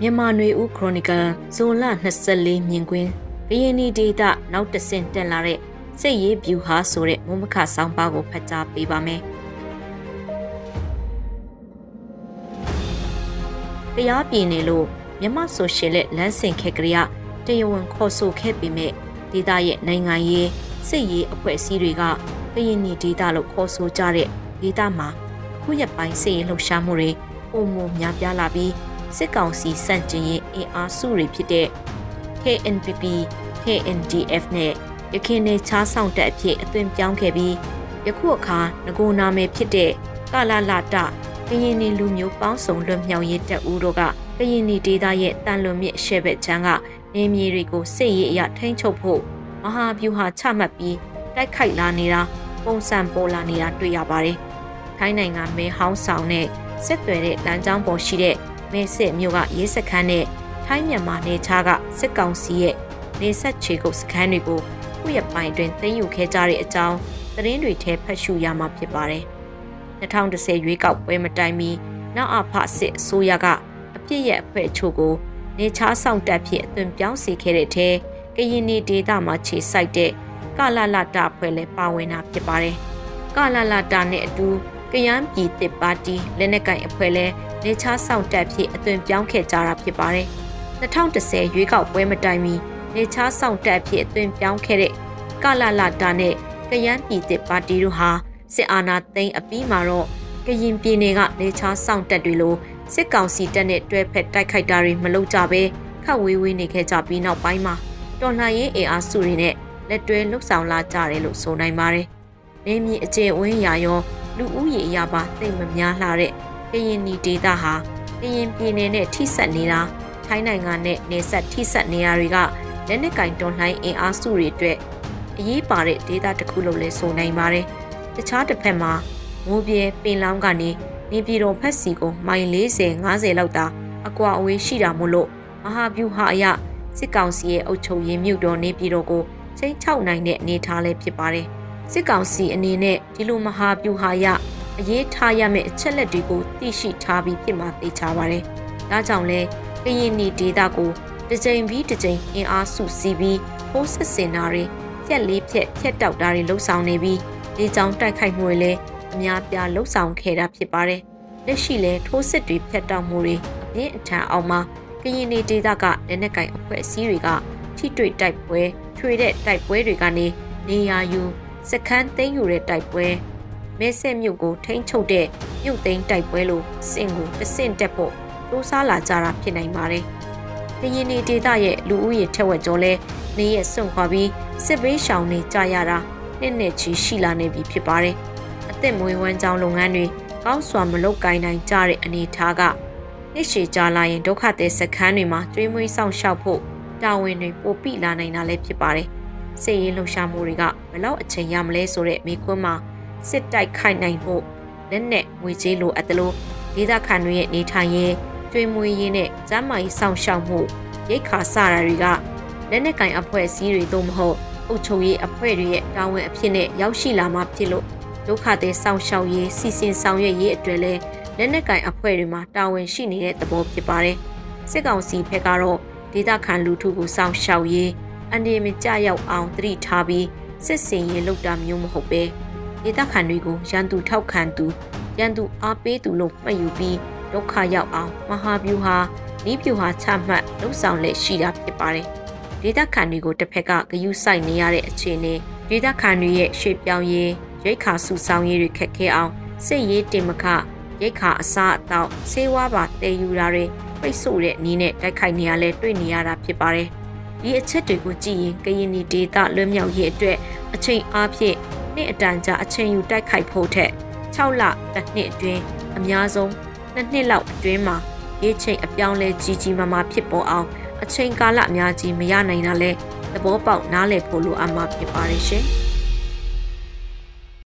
မြန်မာနွေဦးခရိုနီကယ်ဇွန်လ24မြင်ကွင်းဘီယနီဒေတာနောက်တဆင့်တက်လာတဲ့စိတ်ရေးဗျူဟာဆိုတဲ့မုံမခဆောင်းပါးကိုဖတ်ကြားပေးပါမယ်။တရားပြည်နေလို့မြမဆိုရှယ်လက်လမ်းစဉ်ခက်ကလေးကတရားဝင်ခေါ်ဆိုခဲ့ပေမဲ့ဒေတာရဲ့နိုင်ငံရေးစိတ်ရေးအဖွဲ့အစည်းတွေကဘီယနီဒေတာလို့ခေါ်ဆိုကြတဲ့ဒေတာမှာခုရက်ပိုင်းစိတ်ရေးလှုပ်ရှားမှုတွေပုံမများပြားလာပြီး စစ်ကောင်စီစန့်ကျင်ရေးအင်အားစုတွေဖြစ်တဲ့ KNPP, KNDF နဲ့ရခိုင်နယ်ခြားဆောင်တက်အဖြစ်အသွင်ပြောင်းခဲ့ပြီးယခုအခါငကိုနာမည်ဖြစ်တဲ့ကာလာလာတကရင်နီလူမျိုးပေါင်းစုံလွတ်မြောက်ရေးတပ်ဦးတို့ကကရင်နီဒေသရဲ့တန်လွန်မြစ်ရှေ့ဘက်ခြမ်းကနေမြေတွေကိုစစ်ရေးအရထိန်းချုပ်ဖို့မဟာဗျူဟာချမှတ်ပြီးတိုက်ခိုက်လာနေတာပုံစံပေါ်လာနေတာတွေ့ရပါတယ်။ထိုင်းနိုင်ငံမဲဟောင်းဆောင်နဲ့ဆက်သွယ်တဲ့လမ်းကြောင်းပေါ်ရှိတဲ့ မဲစစ်မြို့ကရေးစခန်းနဲ့ထိုင်းမြန်မာနေခြားကစစ်ကောင်စီရဲ့နေဆက်ချေကုတ်စခန်းတွေကိုခုရပိုင်းတွင်သိမ်းယူခဲ့ကြတဲ့အကြောင်းသတင်းတွေထဲဖတ်ရှုရမှာဖြစ်ပါတယ်။2010ရွေးကောက်ပွဲမတိုင်မီနောက်အဖစစ်အစိုးရကအပြစ်ရဲ့အဖွဲ့အချို့ကိုနေချားဆောင်တက်ဖြစ်အသွင်ပြောင်းစေခဲ့တဲ့ထဲကရင်နီဒေသမှာခြေစိုက်တဲ့ကလလတာဖွဲ့လည်းပါဝင်တာဖြစ်ပါတယ်။ကလလတာနဲ့အတူကယန်းပြည်တစ်ပါတီလက်နက်ကင်အဖွဲ့လည်း နေချားဆောင်တက်ဖြစ်အသွင်ပြောင်းခဲ့ကြတာဖြစ်ပါတယ်။2010ရွေးကောက်ပွဲမတိုင်မီနေချားဆောင်တက်ဖြစ်အသွင်ပြောင်းခဲ့တဲ့ကလလတာနဲ့ကယန်းပြည်တစ်ပါတီတို့ဟာစစ်အာဏာသိမ်းအပြီးမှာတော့ကရင်ပြည်နယ်ကနေချားဆောင်တက်တွေလိုစစ်ကောင်စီတပ်နဲ့တွဲဖက်တိုက်ခိုက်တာတွေမလုပ်ကြဘဲခတ်ဝေးဝေးနေခဲ့ကြပြီးနောက်ပိုင်းမှာတော်လှန်ရေးအင်အားစုတွေနဲ့လက်တွဲလှုပ်ဆောင်လာကြတယ်လို့ဆိုနိုင်ပါတယ်။နေမြေအကျဉ်းဝင်းရာရောလူဦးရေအရာပါသိမ့်မများလှတဲ့ ကရင်နီဒေသဟာကရင်ပြည်နယ်နဲ့ထိစပ်နေတာထိုင်းနိုင်ငံနဲ့နေဆက်ထိစပ်နေရာတွေကလက်နက်ကင်တွန်လှိုင်းအင်အားစုတွေအတွက်အရေးပါတဲ့ဒေသတစ်ခုလို့လည်းဆိုနိုင်ပါတယ်။တခြားတစ်ဖက်မှာမိုးပြဲပင်လောင်းကနေနေပြည်တော်ဖက်စီကိုမိုင်40 50လောက်သာအကွာအဝေးရှိတာမို့လို့မဟာဗျူဟာအရစစ်ကောင်စီရဲ့အုပ်ချုပ်ရေးမြို့တော်နေပြည်တော်ကိုချိန်ချောက်နိုင်တဲ့အနေအထားလည်းဖြစ်ပါတယ်။စစ်ကောင်စီအနေနဲ့ဒီလိုမဟာဗျူဟာရ အရေးထားရမယ့်အချက်လက်တွေကိုသိရှိထားပြီးဖြစ်မှသိချပါတယ်။ဒါကြောင့်လဲကရင်နီဒေတာကိုတစ်ကြိမ်ပြီးတစ်ကြိမ်အင်အားစုစည်းပြီးပိုးစစ်စင်တာတွေဖြက်လေးဖြက်ဖြက်တောက်တာတွေလှုပ်ဆောင်နေပြီးဒီကြောင်တိုက်ခိုက်မှုတွေလည်းအများပြားလှုပ်ဆောင်ခဲ့တာဖြစ်ပါတယ်။လက်ရှိလဲထိုးစစ်တွေဖြတ်တောက်မှုတွေအပြင်းအထန်အောင်မှာကရင်နေဒေသကလက်နက်ကင်အဖွဲ့အစည်းတွေကထိတွေ့တိုက်ပွဲထွေတဲ့တိုက်ပွဲတွေကနေနေရာယူစခန်းသိမ်းယူတဲ့တိုက်ပွဲ မဲဆက်မြို့ကိုထိန်းချုပ်တဲ့မြို့သိမ်းတိုက်ပွဲလို့စင်ကိုတဆင့်တက်ဖို့စူးစမ်းလာကြတာဖြစ်နိုင်ပါတယ်။ကရင်နေဒေသရဲ့လူဦးရေထက်ဝက်ကျော်လဲနေရစွန့်ခွာပြီးစစ်ဘေးရှောင်နေကြရတာနှစ်နှစ်ချီရှိလာနေပြီဖြစ်ပါတယ်။အသက်မွေးဝမ်းကြောင်းလုပ်ငန်းတွေကောင်းစွာမလုပ်ကိုင်နိုင်ကြတဲ့အနေအထားကနှစ်ရှည်ကြာလာရင်ဒုက္ခသည်စခန်းတွေမှာကျွေးမွေးဆောင်ရှောက်ဖို့တာဝန်တွေပိုပိလာနိုင်တာလည်းဖြစ်ပါတယ်။စစ်ရေးလှုပ်ရှားမှုတွေကဘလောက်အချိန်ရမလဲဆိုတဲ့မိကွန်းမှာ စစ်တိုက်ခိုက်နိုင်ဖို့လက်နက်ငွေကြေးလိုအပ်သလိုဒေသခံတွေရဲ့နေထိုင်ရေးကျွေးမွေးရေးနဲ့ကျန်းမာရေးဆောင်ရှောက်မှုရိတ်ခါစတာတွေကလက်နက်ကင်အဖွဲ့အစည်းတွေသို့မဟုတ်အုပ်ချုပ်ရေးအဖွဲ့တွေရဲ့တာဝန်အဖြစ်နဲ့ရောက်ရှိလာမှဖြစ်လို့ဒုက္ခသည်ဆောင်ရှောက်ရေးစီစဉ်ဆောင်ရွက်ရေးအတွက်လည်းလက်နက်ကင်အဖွဲ့တွေမှာတာဝန်ရှိနေတဲ့သဘောဖြစ်ပါတယ်။စစ်ကောင်စီဘက်ကတော့ဒေသခံလူထုကိုဆောင်ရှောက်ရေးအန္တရာယ်မကျရောက်အောင်တတိထားပြီးစစ်စင်ရေးလုပ်တာမျိုးမဟုတ်ပဲ ဒေသခံတွေကိုရန်သူထောက်ခံသူရန်သူအားပေးသူလို့မှတ်ယူပြီးဒုက္ခရောက်အောင်မဟာဗျူဟာဤဗျူဟာချမှတ်လှုပ်ဆောင်လက်ရှိတာဖြစ်ပါတယ်။ဒေသခံတွေကိုတစ်ဖက်ကဂယုစိုက်နေရတဲ့အခြေအနေဒေသခံတွေရဲ့ရွှေ့ပြောင်းရေးရိတ်ခါစုဆောင်ရေးတွေခက်ခဲအောင်စစ်ရေးတင်မခရိတ်ခါအစားအသောက်ဆေးဝါးပါတည်ယူတာတွေပိတ်ဆို့တဲ့နည်းနဲ့တိုက်ခိုက်နေရလဲတွေ့နေရတာဖြစ်ပါတယ်။ဒီအချက်တွေကိုကြည့်ရင်ကရင်နီဒေသလွတ်မြောက်ရေးအတွက်အချိန်အားဖြင့် နှစ်အတန်ကြာအချိန်ယူတိုက်ခိုက်ဖို့ထက်6လတစ်နှစ်အတွင်းအများဆုံးနှစ်နှစ်လောက်အတွင်းမှာရေးချိန်အပြောင်းလဲကြီးကြီးမားမားဖြစ်ပေါ်အောင်အချိန်ကာလအများကြီးမရနိုင်တာလဲသဘောပေါက်နားလည်ဖို့လိုအပ်မှာဖြစ်ပါတယ်ရှင်။